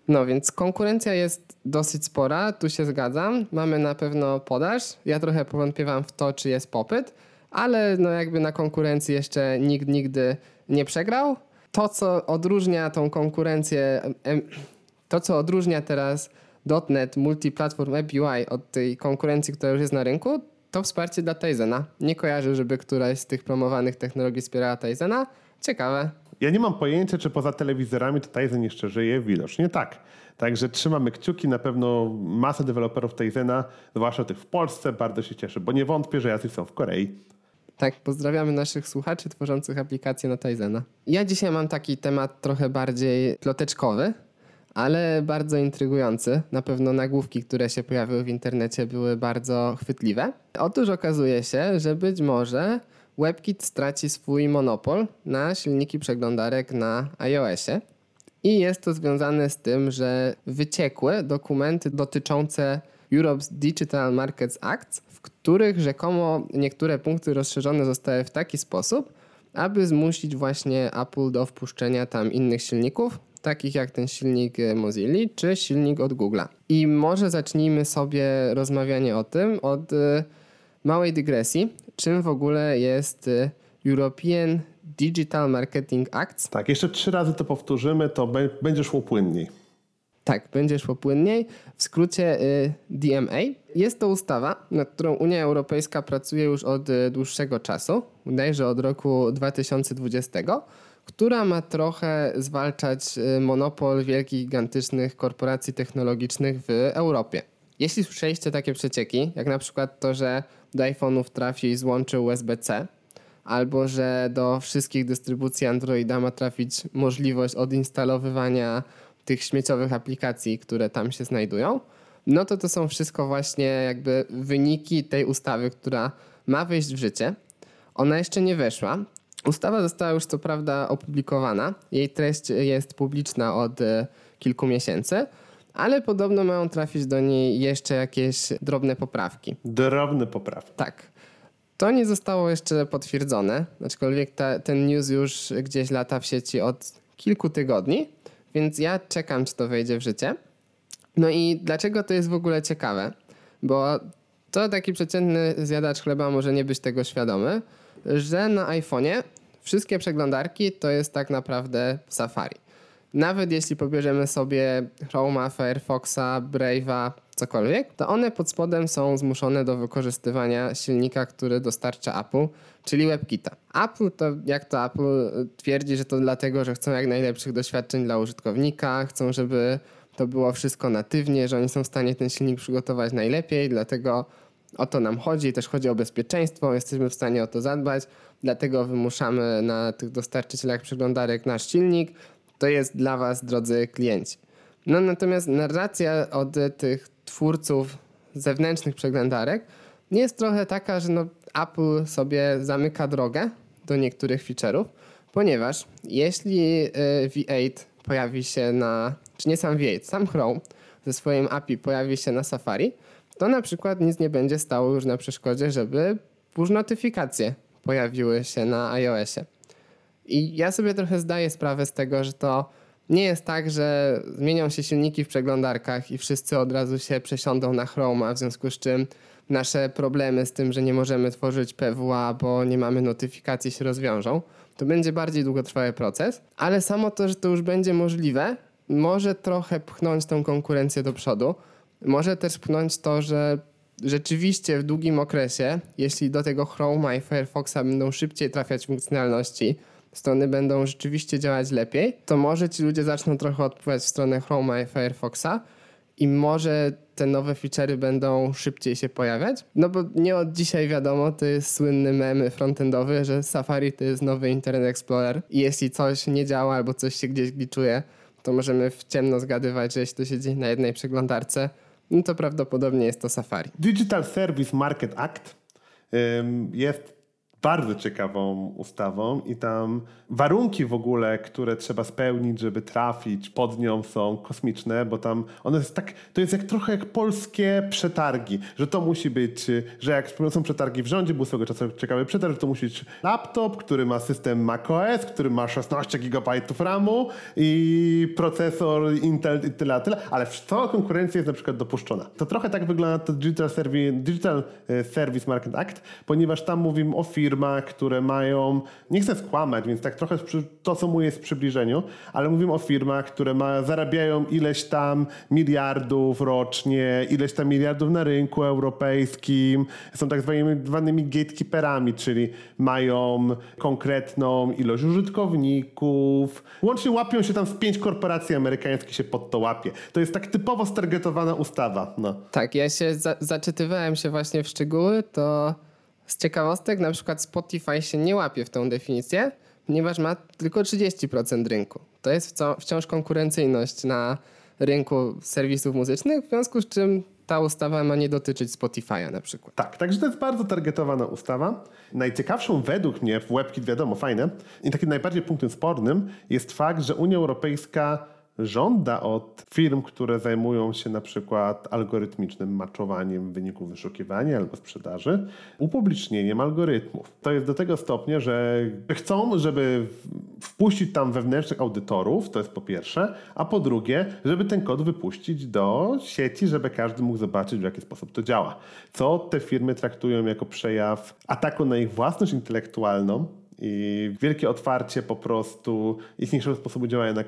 No więc konkurencja jest dosyć spora, tu się zgadzam. Mamy na pewno podaż. Ja trochę powątpiewam w to, czy jest popyt, ale no jakby na konkurencji jeszcze nikt nigdy nie przegrał to, co odróżnia tą konkurencję, to, co odróżnia teraz .NET Multiplatform API od tej konkurencji, która już jest na rynku, to wsparcie dla Tizena. Nie kojarzę, żeby któraś z tych promowanych technologii wspierała Tizena. Ciekawe. Ja nie mam pojęcia, czy poza telewizorami to Tizen jeszcze żyje. Widocznie tak. Także trzymamy kciuki. Na pewno masa deweloperów Tizena, zwłaszcza tych w Polsce, bardzo się cieszy, bo nie wątpię, że jacyś są w Korei. Tak, pozdrawiamy naszych słuchaczy tworzących aplikacje na Tizena. Ja dzisiaj mam taki temat trochę bardziej ploteczkowy, ale bardzo intrygujący. Na pewno nagłówki, które się pojawiły w internecie, były bardzo chwytliwe. Otóż okazuje się, że być może WebKit straci swój monopol na silniki przeglądarek na iOSie. I jest to związane z tym, że wyciekły dokumenty dotyczące Europe's Digital Markets Act, w których rzekomo niektóre punkty rozszerzone zostały w taki sposób, aby zmusić właśnie Apple do wpuszczenia tam innych silników, takich jak ten silnik Mozilla czy silnik od Google'a. I może zacznijmy sobie rozmawianie o tym od y, małej dygresji, czym w ogóle jest y, European Digital Marketing Act. Tak, jeszcze trzy razy to powtórzymy, to będzie szło płynniej. Tak, będzie szło płynniej. W skrócie y, DMA. Jest to ustawa, nad którą Unia Europejska pracuje już od y, dłuższego czasu, bodajże od roku 2020, która ma trochę zwalczać y, monopol wielkich, gigantycznych korporacji technologicznych w Europie. Jeśli słyszeliście takie przecieki, jak na przykład to, że do iPhone'ów trafi złącze USB-C, albo że do wszystkich dystrybucji Androida ma trafić możliwość odinstalowywania tych śmieciowych aplikacji, które tam się znajdują, no to to są wszystko właśnie jakby wyniki tej ustawy, która ma wejść w życie. Ona jeszcze nie weszła. Ustawa została już co prawda opublikowana. Jej treść jest publiczna od e, kilku miesięcy, ale podobno mają trafić do niej jeszcze jakieś drobne poprawki. Drobne poprawki. Tak. To nie zostało jeszcze potwierdzone, aczkolwiek ta, ten news już gdzieś lata w sieci od kilku tygodni. Więc ja czekam, czy to wejdzie w życie. No i dlaczego to jest w ogóle ciekawe? Bo to taki przeciętny zjadacz chleba może nie być tego świadomy, że na iPhone'ie wszystkie przeglądarki to jest tak naprawdę Safari. Nawet jeśli pobierzemy sobie Chroma, Firefoxa, Brave'a, cokolwiek, to one pod spodem są zmuszone do wykorzystywania silnika, który dostarcza Apple, czyli WebKita. Apple to, jak to Apple twierdzi, że to dlatego, że chcą jak najlepszych doświadczeń dla użytkownika, chcą, żeby to było wszystko natywnie, że oni są w stanie ten silnik przygotować najlepiej, dlatego o to nam chodzi, też chodzi o bezpieczeństwo, jesteśmy w stanie o to zadbać, dlatego wymuszamy na tych dostarczycielach przeglądarek nasz silnik. To jest dla Was, drodzy klienci. No natomiast narracja od tych twórców zewnętrznych przeglądarek jest trochę taka, że no Apple sobie zamyka drogę do niektórych feature'ów, ponieważ jeśli y, V8 pojawi się na, czy nie sam V8, sam Chrome ze swoim API pojawi się na Safari, to na przykład nic nie będzie stało już na przeszkodzie, żeby push notyfikacje pojawiły się na iOSie. I ja sobie trochę zdaję sprawę z tego, że to nie jest tak, że zmienią się silniki w przeglądarkach i wszyscy od razu się przesiądą na Chroma, w związku z czym nasze problemy z tym, że nie możemy tworzyć PWA, bo nie mamy notyfikacji się rozwiążą. To będzie bardziej długotrwały proces, ale samo to, że to już będzie możliwe, może trochę pchnąć tą konkurencję do przodu. Może też pchnąć to, że rzeczywiście w długim okresie, jeśli do tego Chroma i Firefoxa będą szybciej trafiać funkcjonalności, strony będą rzeczywiście działać lepiej, to może ci ludzie zaczną trochę odpływać w stronę Chroma i Firefoxa i może te nowe feature'y będą szybciej się pojawiać. No bo nie od dzisiaj wiadomo, to jest słynny memy frontendowy, że Safari to jest nowy Internet Explorer i jeśli coś nie działa albo coś się gdzieś gliczuje, to możemy w ciemno zgadywać, że jeśli to się dzieje na jednej przeglądarce, no to prawdopodobnie jest to Safari. Digital Service Market Act jest bardzo ciekawą ustawą i tam warunki w ogóle, które trzeba spełnić, żeby trafić pod nią są kosmiczne, bo tam one jest tak, to jest jak trochę jak polskie przetargi, że to musi być, że jak są przetargi w rządzie, był swego czasu ciekawy przetarg, to musi być laptop, który ma system macOS, który ma 16 GB RAMu i procesor Intel i tyle, tyle, ale to konkurencja jest na przykład dopuszczona. To trochę tak wygląda to Digital Service, Digital e, Service Market Act, ponieważ tam mówimy o firmach, firmach, które mają, nie chcę skłamać, więc tak trochę to, co mu jest w przybliżeniu, ale mówimy o firmach, które ma, zarabiają ileś tam miliardów rocznie, ileś tam miliardów na rynku europejskim, są tak zwanymi gatekeeperami, czyli mają konkretną ilość użytkowników. Łącznie łapią się tam z pięć korporacji amerykańskich się pod to łapie. To jest tak typowo stargetowana ustawa. No. Tak, ja się za zaczytywałem się właśnie w szczegóły, to z ciekawostek, na przykład Spotify się nie łapie w tą definicję, ponieważ ma tylko 30% rynku. To jest wciąż konkurencyjność na rynku serwisów muzycznych, w związku z czym ta ustawa ma nie dotyczyć Spotify'a na przykład. Tak, także to jest bardzo targetowana ustawa. Najciekawszą według mnie w WebKit, wiadomo, fajne, i takim najbardziej punktem spornym jest fakt, że Unia Europejska żąda od firm, które zajmują się na przykład algorytmicznym maczowaniem wyników wyszukiwania albo sprzedaży, upublicznieniem algorytmów. To jest do tego stopnia, że chcą, żeby wpuścić tam wewnętrznych audytorów, to jest po pierwsze, a po drugie, żeby ten kod wypuścić do sieci, żeby każdy mógł zobaczyć, w jaki sposób to działa. Co te firmy traktują jako przejaw ataku na ich własność intelektualną, i wielkie otwarcie po prostu istniejszego sposobu działania na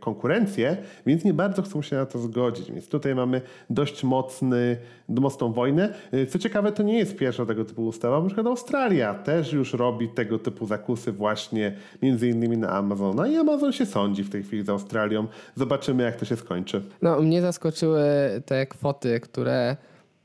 konkurencję, więc nie bardzo chcą się na to zgodzić. Więc tutaj mamy dość mocny, mocną wojnę. Co ciekawe, to nie jest pierwsza tego typu ustawa, na przykład Australia też już robi tego typu zakusy właśnie między innymi na Amazona i Amazon się sądzi w tej chwili z Australią. Zobaczymy, jak to się skończy. No, mnie zaskoczyły te kwoty, które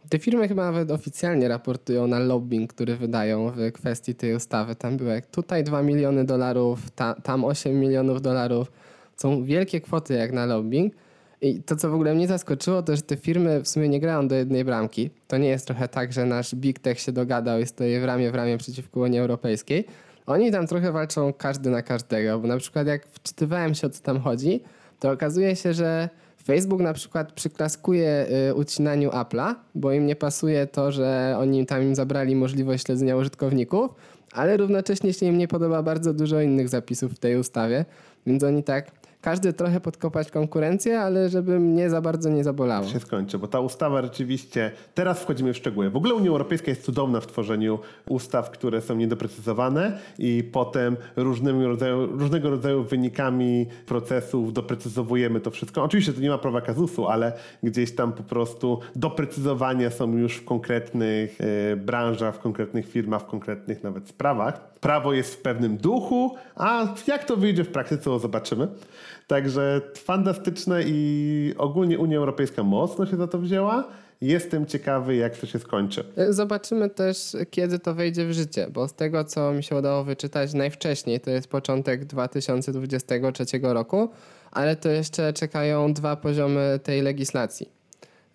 te firmy chyba nawet oficjalnie raportują na lobbying, który wydają w kwestii tej ustawy. Tam jak tutaj 2 miliony dolarów, ta, tam 8 milionów dolarów. Są wielkie kwoty jak na lobbying. I to, co w ogóle mnie zaskoczyło, to że te firmy w sumie nie grają do jednej bramki. To nie jest trochę tak, że nasz Big Tech się dogadał i stoi w ramię w ramię przeciwko Unii Europejskiej. Oni tam trochę walczą każdy na każdego, bo na przykład jak wczytywałem się o co tam chodzi, to okazuje się, że Facebook na przykład przyklaskuje y, ucinaniu Apple'a, bo im nie pasuje to, że oni tam im zabrali możliwość śledzenia użytkowników, ale równocześnie się im nie podoba bardzo dużo innych zapisów w tej ustawie, więc oni tak każdy trochę podkopać konkurencję, ale żeby mnie za bardzo nie zabolało. Się skończy, bo ta ustawa rzeczywiście, teraz wchodzimy w szczegóły. W ogóle Unia Europejska jest cudowna w tworzeniu ustaw, które są niedoprecyzowane i potem różnymi rodzaju, różnego rodzaju wynikami procesów doprecyzowujemy to wszystko. Oczywiście to nie ma prawa kazusu, ale gdzieś tam po prostu doprecyzowania są już w konkretnych e, branżach, w konkretnych firmach, w konkretnych nawet sprawach. Prawo jest w pewnym duchu, a jak to wyjdzie w praktyce, to zobaczymy. Także fantastyczne i ogólnie Unia Europejska mocno się za to wzięła. Jestem ciekawy, jak to się skończy. Zobaczymy też, kiedy to wejdzie w życie, bo z tego, co mi się udało wyczytać najwcześniej, to jest początek 2023 roku, ale to jeszcze czekają dwa poziomy tej legislacji.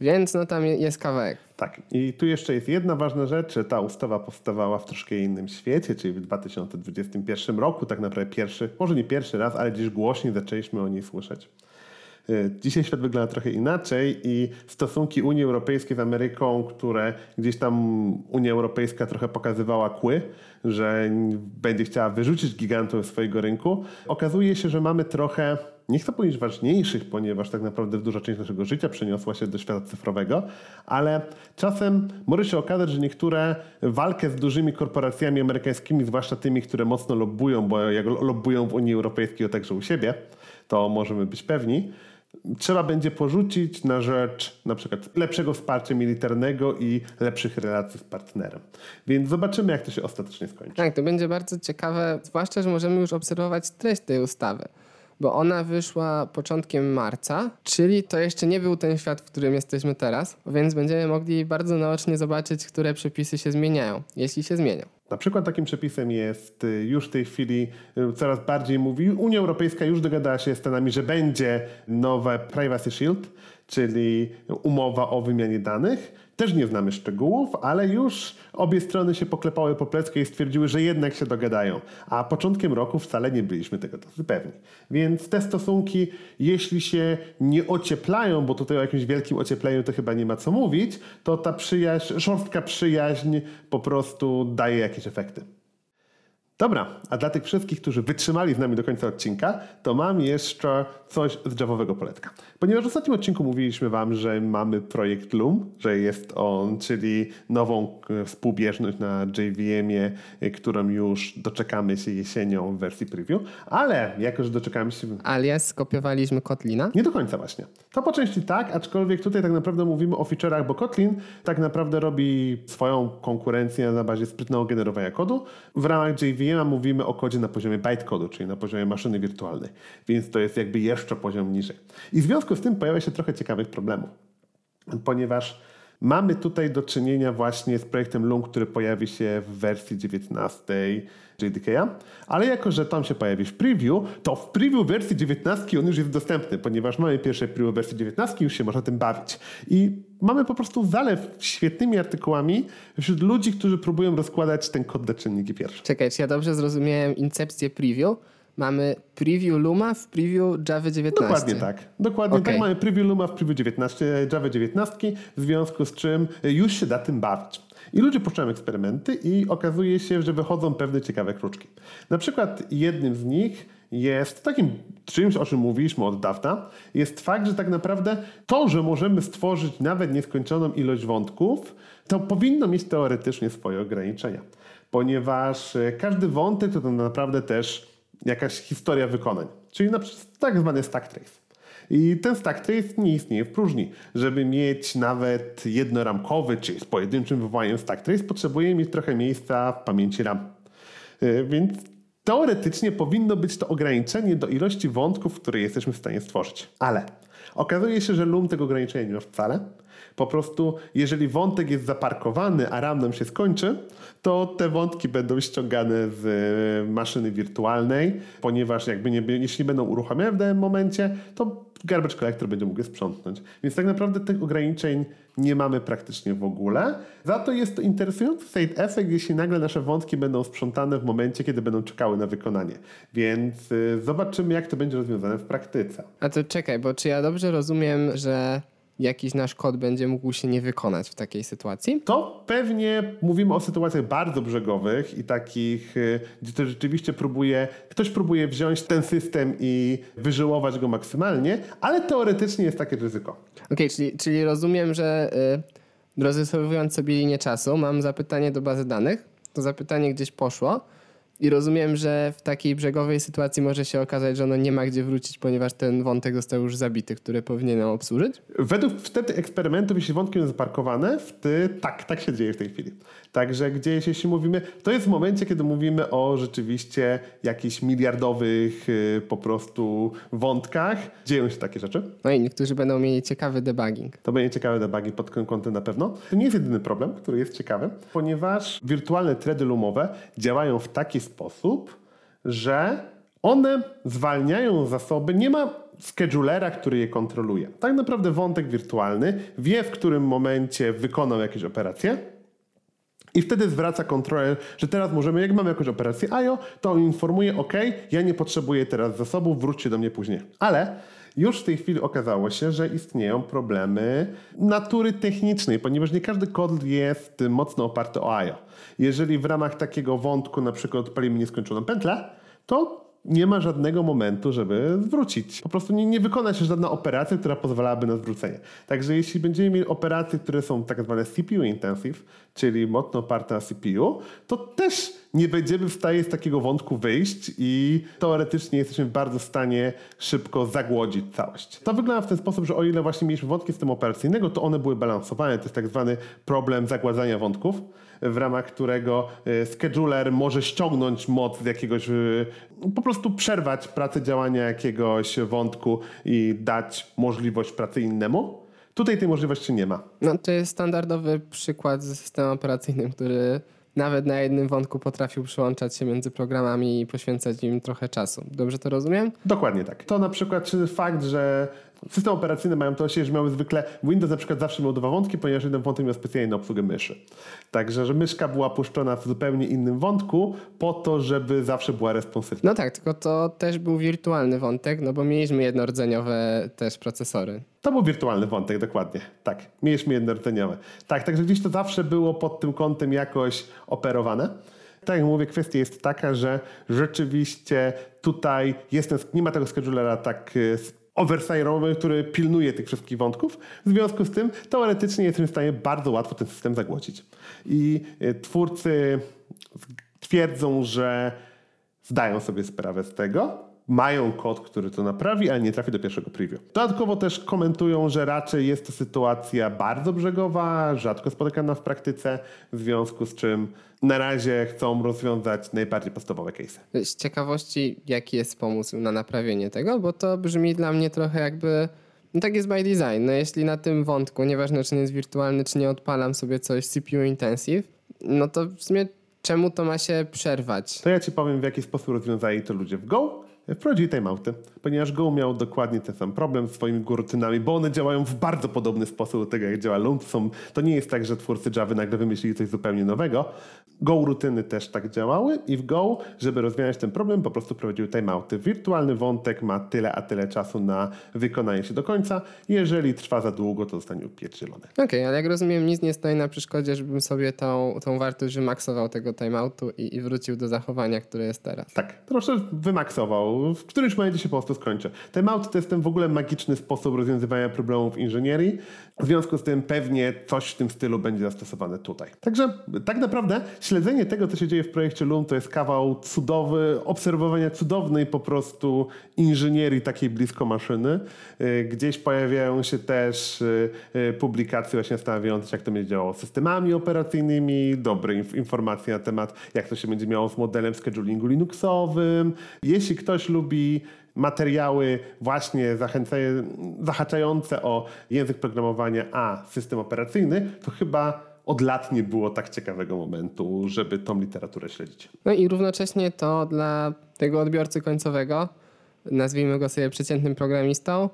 Więc no tam jest kawałek. Tak. I tu jeszcze jest jedna ważna rzecz. Ta ustawa powstawała w troszkę innym świecie, czyli w 2021 roku, tak naprawdę pierwszy, może nie pierwszy raz, ale dziś głośniej zaczęliśmy o niej słyszeć. Y, dzisiaj świat wygląda trochę inaczej i stosunki Unii Europejskiej z Ameryką, które gdzieś tam Unia Europejska trochę pokazywała kły, że będzie chciała wyrzucić gigantów swojego rynku, okazuje się, że mamy trochę nie chcę powiedzieć ważniejszych, ponieważ tak naprawdę duża część naszego życia przeniosła się do świata cyfrowego, ale czasem może się okazać, że niektóre walkę z dużymi korporacjami amerykańskimi, zwłaszcza tymi, które mocno lobbują, bo jak lobbują w Unii Europejskiej, to także u siebie, to możemy być pewni, trzeba będzie porzucić na rzecz na przykład lepszego wsparcia militarnego i lepszych relacji z partnerem. Więc zobaczymy, jak to się ostatecznie skończy. Tak, to będzie bardzo ciekawe, zwłaszcza, że możemy już obserwować treść tej ustawy bo ona wyszła początkiem marca, czyli to jeszcze nie był ten świat, w którym jesteśmy teraz, więc będziemy mogli bardzo naocznie zobaczyć, które przepisy się zmieniają, jeśli się zmienią. Na przykład takim przepisem jest y, już w tej chwili y, coraz bardziej mówi, Unia Europejska już dogadała się z Stanami, że będzie nowe Privacy Shield, czyli umowa o wymianie danych. Też nie znamy szczegółów, ale już obie strony się poklepały po plecku i stwierdziły, że jednak się dogadają. A początkiem roku wcale nie byliśmy tego tacy pewni. Więc te stosunki, jeśli się nie ocieplają, bo tutaj o jakimś wielkim ociepleniu to chyba nie ma co mówić, to ta przyjaźń, szorstka przyjaźń po prostu daje jakieś efekty. Dobra, a dla tych wszystkich, którzy wytrzymali z nami do końca odcinka, to mam jeszcze coś z Javowego poletka. Ponieważ w ostatnim odcinku mówiliśmy Wam, że mamy projekt Loom, że jest on, czyli nową e, współbieżność na JVM-ie, e, którą już doczekamy się jesienią w wersji preview, ale jako, że doczekamy się... Alias skopiowaliśmy Kotlina? Nie do końca właśnie. To po części tak, aczkolwiek tutaj tak naprawdę mówimy o feature'ach, bo Kotlin tak naprawdę robi swoją konkurencję na bazie sprytnego generowania kodu. W ramach JVM mówimy o kodzie na poziomie bytecodu, czyli na poziomie maszyny wirtualnej, więc to jest jakby jeszcze poziom niżej. I w związku z tym pojawia się trochę ciekawych problemów, ponieważ mamy tutaj do czynienia właśnie z projektem Loom, który pojawi się w wersji 19 JDK'a, ale jako, że tam się pojawi w preview, to w preview wersji 19 on już jest dostępny, ponieważ mamy pierwsze preview wersji 19 już się można tym bawić. I mamy po prostu zalew świetnymi artykułami wśród ludzi, którzy próbują rozkładać ten kod na czynniki pierwsze. Czekaj, czy ja dobrze zrozumiałem incepcję preview? mamy preview Luma w preview Java 19. Dokładnie tak. Dokładnie Okej. tak. Mamy preview Luma w preview 19, Java 19, w związku z czym już się da tym bawić. I ludzie puszczają eksperymenty i okazuje się, że wychodzą pewne ciekawe kruczki. Na przykład jednym z nich jest takim czymś, o czym mówiliśmy od dawna, jest fakt, że tak naprawdę to, że możemy stworzyć nawet nieskończoną ilość wątków, to powinno mieć teoretycznie swoje ograniczenia. Ponieważ e, każdy wątek to, to naprawdę też jakaś historia wykonań, czyli na przykład tak zwany stack trace. I ten stack trace nie istnieje w próżni. Żeby mieć nawet jednoramkowy, czyli z pojedynczym wywołaniem stack trace, potrzebuje mieć trochę miejsca w pamięci RAM. Yy, Więc teoretycznie powinno być to ograniczenie do ilości wątków, które jesteśmy w stanie stworzyć. Ale okazuje się, że Loom tego ograniczenia nie ma wcale. Po prostu, jeżeli wątek jest zaparkowany, a RAM nam się skończy, to te wątki będą ściągane z e, maszyny wirtualnej, ponieważ jakby nie, jeśli będą uruchamiane w danym momencie, to garbage collector będzie mógł je sprzątnąć. Więc tak naprawdę tych ograniczeń nie mamy praktycznie w ogóle. Za to jest to interesujący side effect, jeśli nagle nasze wątki będą sprzątane w momencie, kiedy będą czekały na wykonanie. Więc y, zobaczymy, jak to będzie rozwiązane w praktyce. A to czekaj, bo czy ja dobrze rozumiem, że jakiś nasz kod będzie mógł się nie wykonać w takiej sytuacji? To pewnie mówimy o sytuacjach bardzo brzegowych i takich, y, gdzie to rzeczywiście próbuje, ktoś próbuje wziąć ten system i wyżyłować go maksymalnie, ale teoretycznie jest takie ryzyko. Okej, czyli, czyli rozumiem, że y, rozrysowując sobie linię czasu, mam zapytanie do bazy danych, to zapytanie gdzieś poszło i rozumiem, że w takiej brzegowej sytuacji może się okazać, że ono nie ma gdzie wrócić, ponieważ ten wątek został już zabity, który powinienem obsłużyć. Według wtedy eksperymentów, jeśli wątki są zaparkowane, wty, tak, tak się dzieje w tej chwili. Także gdzieś, jeśli mówimy, to jest w momencie, kiedy mówimy o rzeczywiście jakichś miliardowych y, po prostu wątkach, dzieją się takie rzeczy. No i niektórzy będą mieli ciekawy debugging. To będzie ciekawe debugi pod tym kątem na pewno. To nie jest jedyny problem, który jest ciekawy, ponieważ wirtualne thready loomowe działają w taki sposób, że one zwalniają zasoby, nie ma schedulera, który je kontroluje. Tak naprawdę wątek wirtualny wie, w którym momencie wykonał jakieś operacje, i wtedy zwraca kontrolę, że teraz możemy, jak mamy jakąś operację IO, to informuje, OK, ja nie potrzebuję teraz zasobów, wróćcie do mnie później. Ale już w tej chwili okazało się, że istnieją problemy natury technicznej, ponieważ nie każdy kod jest mocno oparty o IO. Jeżeli w ramach takiego wątku na przykład odpalimy nieskończoną pętlę, to nie ma żadnego momentu, żeby zwrócić. Po prostu nie, nie wykona się żadna operacja, która pozwalałaby na zwrócenie. Także jeśli będziemy mieli operacje, które są tak zwane CPU intensive, czyli mocno oparte na CPU, to też nie będziemy w stanie z takiego wątku wyjść i teoretycznie jesteśmy bardzo w stanie szybko zagłodzić całość. To wygląda w ten sposób, że o ile właśnie mieliśmy wątki systemu operacyjnego, to one były balansowane. To jest tak zwany problem zagładzania wątków w ramach którego y, scheduler może ściągnąć moc z jakiegoś, y, po prostu przerwać pracę działania jakiegoś wątku i dać możliwość pracy innemu. Tutaj tej możliwości nie ma. No to jest standardowy przykład ze systemem operacyjnym, który nawet na jednym wątku potrafił przyłączać się między programami i poświęcać im trochę czasu. Dobrze to rozumiem? Dokładnie tak. To na przykład czy fakt, że systemy operacyjne mają to się, że miały zwykle Windows na przykład zawsze miał dwa wątki, ponieważ jeden wątek miał specjalnie na obsługę myszy. Także, że myszka była puszczona w zupełnie innym wątku po to, żeby zawsze była responsywna. No tak, tylko to też był wirtualny wątek, no bo mieliśmy jednorodzeniowe też procesory. To był wirtualny wątek, dokładnie. Tak, mieliśmy jednorodzeniowe. Tak, także gdzieś to zawsze było pod tym kątem jakoś operowane. Tak jak mówię, kwestia jest taka, że rzeczywiście tutaj jest nie ma tego schedulera tak y, oversightowy, który pilnuje tych wszystkich wątków. W związku z tym teoretycznie jesteśmy w stanie bardzo łatwo ten system zagłosić. I y, twórcy twierdzą, że zdają sobie sprawę z tego, mają kod, który to naprawi, ale nie trafi do pierwszego preview. Dodatkowo też komentują, że raczej jest to sytuacja bardzo brzegowa, rzadko spotykana w praktyce, w związku z czym na razie chcą rozwiązać najbardziej podstawowe case. Z ciekawości, jaki jest pomysł na naprawienie tego, bo to brzmi dla mnie trochę jakby. No tak jest by design. No jeśli na tym wątku, nieważne czy nie jest wirtualny, czy nie odpalam sobie coś CPU intensive, no to w sumie czemu to ma się przerwać? To ja ci powiem, w jaki sposób rozwiązali to ludzie w Go. Wprowadzili timeouty. ponieważ Go miał dokładnie ten sam problem z swoimi rutynami, bo one działają w bardzo podobny sposób do tego, jak działa. Są, to nie jest tak, że twórcy Java nagle wymyślili coś zupełnie nowego. Go rutyny też tak działały i w Go, żeby rozwiązać ten problem, po prostu prowadziły timeouty. Wirtualny wątek ma tyle a tyle czasu na wykonanie się do końca. Jeżeli trwa za długo, to zostanie upierdzielony. Okej, okay, ale jak rozumiem, nic nie stoi na przeszkodzie, żebym sobie tą, tą wartość wymaksował tego timeoutu i, i wrócił do zachowania, które jest teraz. Tak, troszkę wymaksował. W którymś momencie się po prostu skończy. Timeout to jest ten w ogóle magiczny sposób rozwiązywania problemów inżynierii. W związku z tym pewnie coś w tym stylu będzie zastosowane tutaj. Także tak naprawdę śledzenie tego, co się dzieje w projekcie Loom, to jest kawał cudowy, obserwowania cudownej po prostu inżynierii takiej blisko maszyny. Y, gdzieś pojawiają się też y, y, publikacje właśnie zastanawiające jak to będzie działało z systemami operacyjnymi, dobre informacje na temat, jak to się będzie miało z modelem schedulingu Linuxowym. Jeśli ktoś lubi materiały właśnie zahaczające o język programowania, a system operacyjny, to chyba od lat nie było tak ciekawego momentu, żeby tą literaturę śledzić. No i równocześnie to dla tego odbiorcy końcowego, nazwijmy go sobie przeciętnym programistą,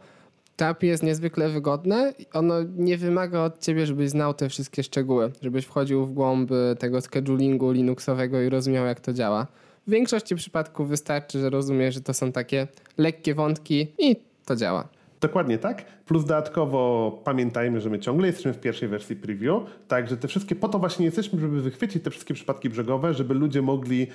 TAP jest niezwykle wygodne. Ono nie wymaga od ciebie, żebyś znał te wszystkie szczegóły, żebyś wchodził w głąb tego schedulingu Linuxowego i rozumiał, jak to działa. W większości przypadków wystarczy, że rozumiesz, że to są takie lekkie wątki i to działa. Dokładnie tak. Plus dodatkowo pamiętajmy, że my ciągle jesteśmy w pierwszej wersji preview, także te wszystkie, po to właśnie jesteśmy, żeby wychwycić te wszystkie przypadki brzegowe, żeby ludzie mogli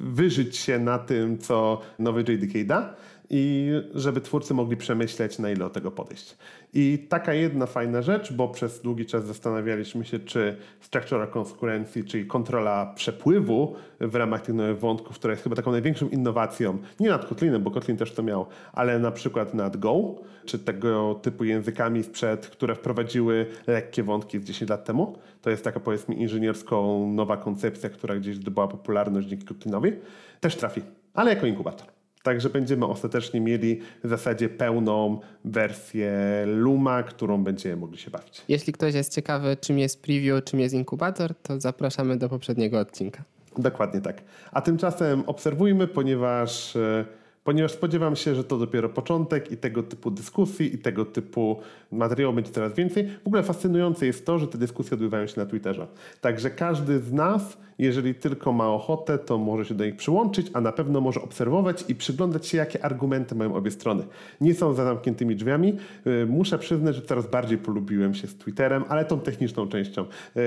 wyżyć się na tym, co nowy JDK da i żeby twórcy mogli przemyśleć, na ile do tego podejść. I taka jedna fajna rzecz, bo przez długi czas zastanawialiśmy się, czy structural concurrency, czyli kontrola przepływu w ramach tych nowych wątków, która jest chyba taką największą innowacją, nie nad Kotlinem, bo Kotlin też to miał, ale na przykład nad Go, czy tego typu językami sprzed, które wprowadziły lekkie wątki z 10 lat temu. To jest taka powiedzmy inżynierską nowa koncepcja, która gdzieś zdobyła popularność dzięki Kotlinowi. Też trafi, ale jako inkubator. Także będziemy ostatecznie mieli w zasadzie pełną wersję Luma, którą będziemy mogli się bawić. Jeśli ktoś jest ciekawy, czym jest preview, czym jest inkubator, to zapraszamy do poprzedniego odcinka. Dokładnie tak. A tymczasem obserwujmy, ponieważ e, ponieważ spodziewam się, że to dopiero początek i tego typu dyskusji i tego typu materiału będzie coraz więcej. W ogóle fascynujące jest to, że te dyskusje odbywają się na Twitterze. Także każdy z nas, jeżeli tylko ma ochotę, to może się do nich przyłączyć, a na pewno może obserwować i przyglądać się, jakie argumenty mają obie strony. Nie są za zamkniętymi drzwiami. Y, muszę przyznać, że coraz bardziej polubiłem się z Twitterem, ale tą techniczną częścią. Y,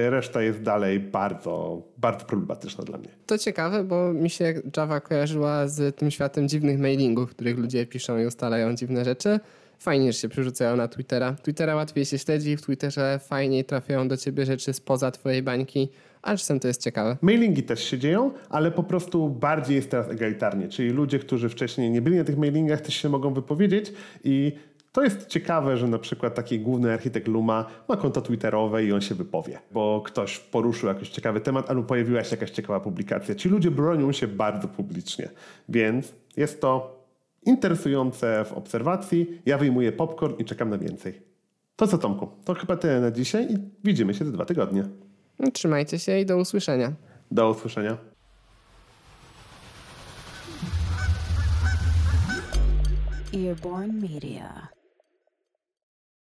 reszta jest dalej bardzo, bardzo problematyczna dla mnie. To ciekawe, bo mi się Java kojarzyła z tym światem dziwnych mailingów, w których ludzie piszą i ustalają dziwne rzeczy fajnie, że się przerzucają na Twittera. Twittera łatwiej się śledzi, w Twitterze fajniej trafiają do ciebie rzeczy spoza twojej bańki, a czasem to jest ciekawe. Mailingi też się dzieją, ale po prostu bardziej jest teraz egalitarnie, czyli ludzie, którzy wcześniej nie byli na tych mailingach też się mogą wypowiedzieć i to jest ciekawe, że na przykład taki główny architekt Luma ma konto twitterowe i on się wypowie, bo ktoś poruszył jakiś ciekawy temat albo pojawiła się jakaś ciekawa publikacja. Ci ludzie bronią się bardzo publicznie, więc jest to interesujące w obserwacji. Ja wyjmuję popcorn i czekam na więcej. To co Tomku, to chyba tyle na dzisiaj i widzimy się za dwa tygodnie. Trzymajcie się i do usłyszenia. Do usłyszenia. Earborn Media.